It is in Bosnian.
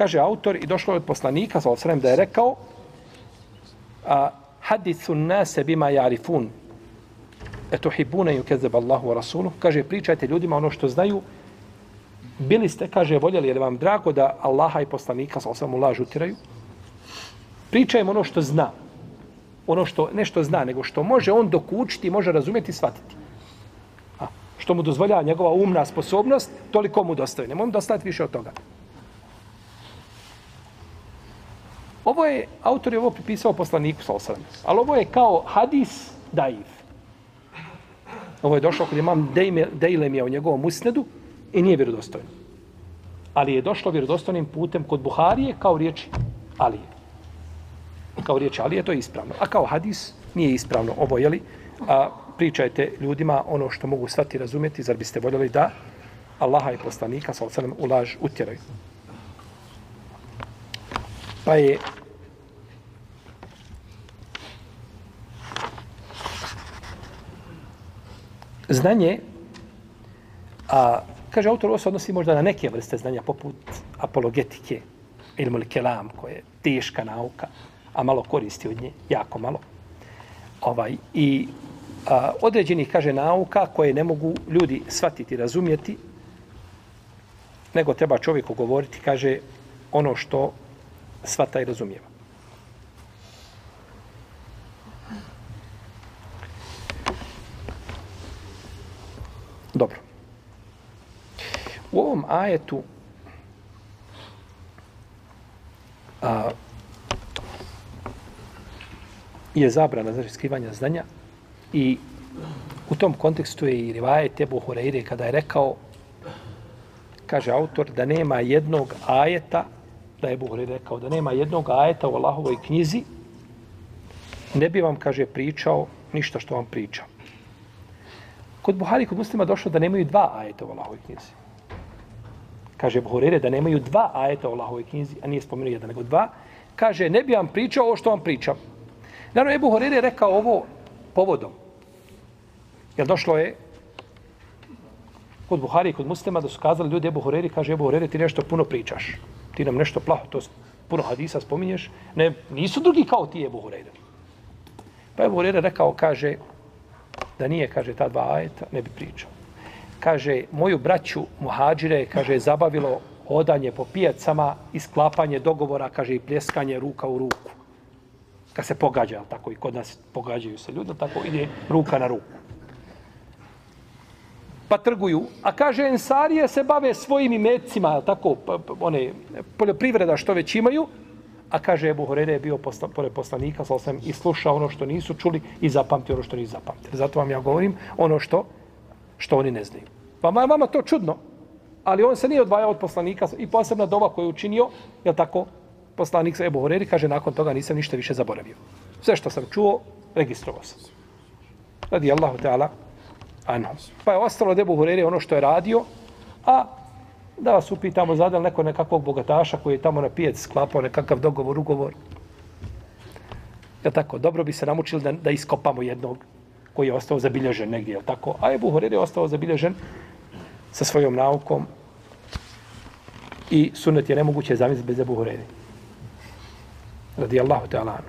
kaže autor, i došlo je od poslanika, sa osrem, da je rekao, a, hadithu nase bima jarifun, eto hibune ju kezeb Allahu wa Rasulu, kaže, pričajte ljudima ono što znaju, bili ste, kaže, voljeli, jer vam drago da Allaha i poslanika, sa osrem, u laž utiraju, pričajem ono što zna, ono što, ne što zna, nego što može on dokučiti, može razumjeti i shvatiti. A, što mu dozvolja njegova umna sposobnost, toliko mu dostaje. Ne mogu dostaviti više od toga. Ovo je, autor je ovo pripisao poslaniku sa osram. Ali ovo je kao hadis daiv. Ovo je došlo kod imam Dejlemija je u njegovom usnedu i nije vjerodostojno. Ali je došlo vjerodostojnim putem kod Buharije kao riječi Alije. Kao riječi Alije to je ispravno. A kao hadis nije ispravno. Ovo jeli? a, pričajte ljudima ono što mogu svati razumjeti, zar biste voljeli da Allaha i poslanika sa osram u utjeraju. Pa je znanje, a, kaže autor, ovo se odnosi možda na neke vrste znanja, poput apologetike, ili kelam, koja je teška nauka, a malo koristi od nje, jako malo. Ovaj, I a, određenih, kaže, nauka koje ne mogu ljudi shvatiti, razumjeti, nego treba čovjeku govoriti, kaže, ono što svata i razumijeva. Dobro. U ovom ajetu a, je zabrana znači skrivanja znanja i u tom kontekstu je i rivaje Tebu Horeire kada je rekao kaže autor da nema jednog ajeta da je Buhari rekao da nema jednog ajeta u Allahovoj knjizi, ne bi vam, kaže, pričao ništa što vam priča. Kod Buhari, kod muslima došlo da nemaju dva ajeta u Allahovoj knjizi. Kaže Buhari da nemaju dva ajeta u Allahovoj knjizi, a nije spomenuo jedan, nego dva. Kaže, ne bi vam pričao ovo što vam pričam. Naravno, Ebu Horeire rekao ovo povodom. Jer došlo je kod Buhari i kod muslima da su kazali ljudi Ebu Horeire, kaže Ebu Horeire, ti nešto puno pričaš ti nam nešto plaho, to puno hadisa spominješ, ne, nisu drugi kao ti Ebu Hureyre. Pa Ebu Hureyre rekao, kaže, da nije, kaže, ta dva ajeta, ne bi pričao. Kaže, moju braću muhađire, kaže, zabavilo odanje po pijacama i sklapanje dogovora, kaže, i pljeskanje ruka u ruku. Kad se pogađa, tako i kod nas pogađaju se ljudi, tako ide ruka na ruku pa trguju. A kaže, ensarije se bave svojim imecima, tako, pa, pa, one, poljoprivreda što već imaju, a kaže, Ebu Horede je bio posla, pored poslanika, sa sam i slušao ono što nisu čuli i zapamtio ono što nisu zapamtili. Zato vam ja govorim ono što, što oni ne znaju. Pa vama to čudno, ali on se nije odvajao od poslanika i posebna doba koju je učinio, je tako, poslanik sa Ebu Horede, kaže, nakon toga nisam ništa više zaboravio. Sve što sam čuo, registrovao sam. Radi Allahu Teala, anhu. Pa je ostalo debu Hurere ono što je radio, a da vas upitamo, zadal neko nekakvog bogataša koji je tamo na pijac sklapao nekakav dogovor, ugovor. Ja tako, dobro bi se namučili da, da iskopamo jednog koji je ostao zabilježen negdje, je tako? A Ebu Horer je ostao zabilježen sa svojom naukom i sunet je nemoguće zamisliti bez Ebu Horer. Radi Allahu te alanu.